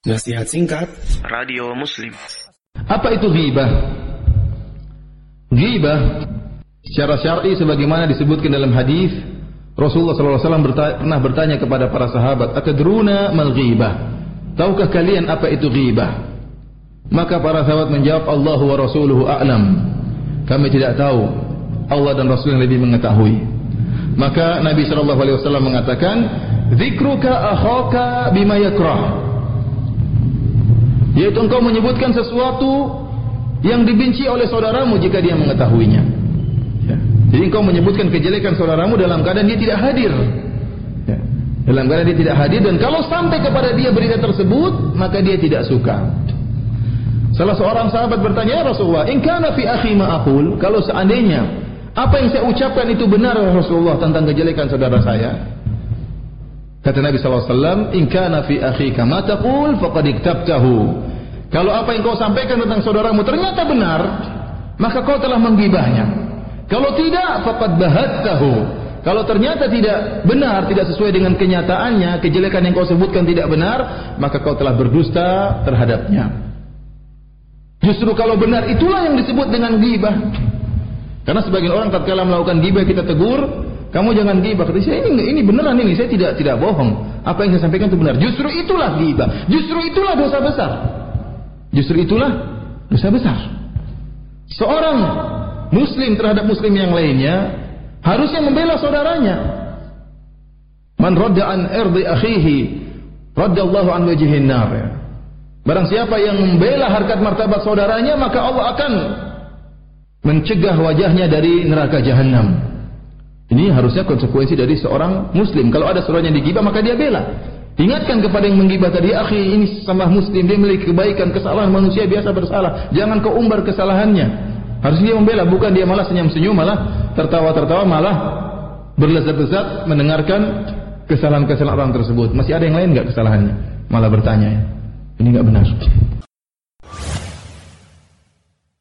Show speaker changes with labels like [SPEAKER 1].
[SPEAKER 1] Nasihat singkat
[SPEAKER 2] Radio Muslim
[SPEAKER 3] Apa itu ghibah? Ghibah secara syar'i sebagaimana disebutkan dalam hadis Rasulullah SAW bertanya, pernah bertanya kepada para sahabat, "Atadruna mal ghibah?" Tahukah kalian apa itu ghibah? Maka para sahabat menjawab, "Allah wa rasuluhu a'lam." Kami tidak tahu. Allah dan Rasul yang lebih mengetahui. Maka Nabi sallallahu alaihi wasallam mengatakan, "Dzikruka akhaka bima yakrah." Yaitu engkau menyebutkan sesuatu yang dibenci oleh saudaramu jika dia mengetahuinya. Ya. Jadi engkau menyebutkan kejelekan saudaramu dalam keadaan dia tidak hadir. Ya. Dalam keadaan dia tidak hadir dan kalau sampai kepada dia berita tersebut, maka dia tidak suka. Salah seorang sahabat bertanya, "Ya Rasulullah, in kana fi akhi ma aqul?" Kalau seandainya apa yang saya ucapkan itu benar ya Rasulullah tentang kejelekan saudara saya, Kata Nabi SAW, In kana fi akhika ma taqul faqad iktabtahu. Kalau apa yang kau sampaikan tentang saudaramu ternyata benar, maka kau telah menggibahnya. Kalau tidak, faqad bahattahu. Kalau ternyata tidak benar, tidak sesuai dengan kenyataannya, kejelekan yang kau sebutkan tidak benar, maka kau telah berdusta terhadapnya. Justru kalau benar, itulah yang disebut dengan gibah. Karena sebagian orang tatkala melakukan gibah kita tegur, kamu jangan gibah. Kata saya ini ini beneran ini, saya tidak tidak bohong. Apa yang saya sampaikan itu benar. Justru itulah gibah. Justru itulah dosa besar. Justru itulah dosa besar. Seorang muslim terhadap muslim yang lainnya harusnya membela saudaranya. Man radda an irdi akhihi raddallahu an wajhin nar. Barang siapa yang membela harkat martabat saudaranya maka Allah akan mencegah wajahnya dari neraka jahanam. Ini harusnya konsekuensi dari seorang muslim. Kalau ada yang digibah maka dia bela. Ingatkan kepada yang menggibah tadi, akhi ini sama muslim, dia memiliki kebaikan, kesalahan manusia biasa bersalah. Jangan kau umbar kesalahannya. Harusnya dia membela, bukan dia malah senyum-senyum, malah tertawa-tertawa, malah berlezat-lezat mendengarkan kesalahan-kesalahan orang tersebut. Masih ada yang lain nggak kesalahannya? Malah bertanya, ini nggak benar.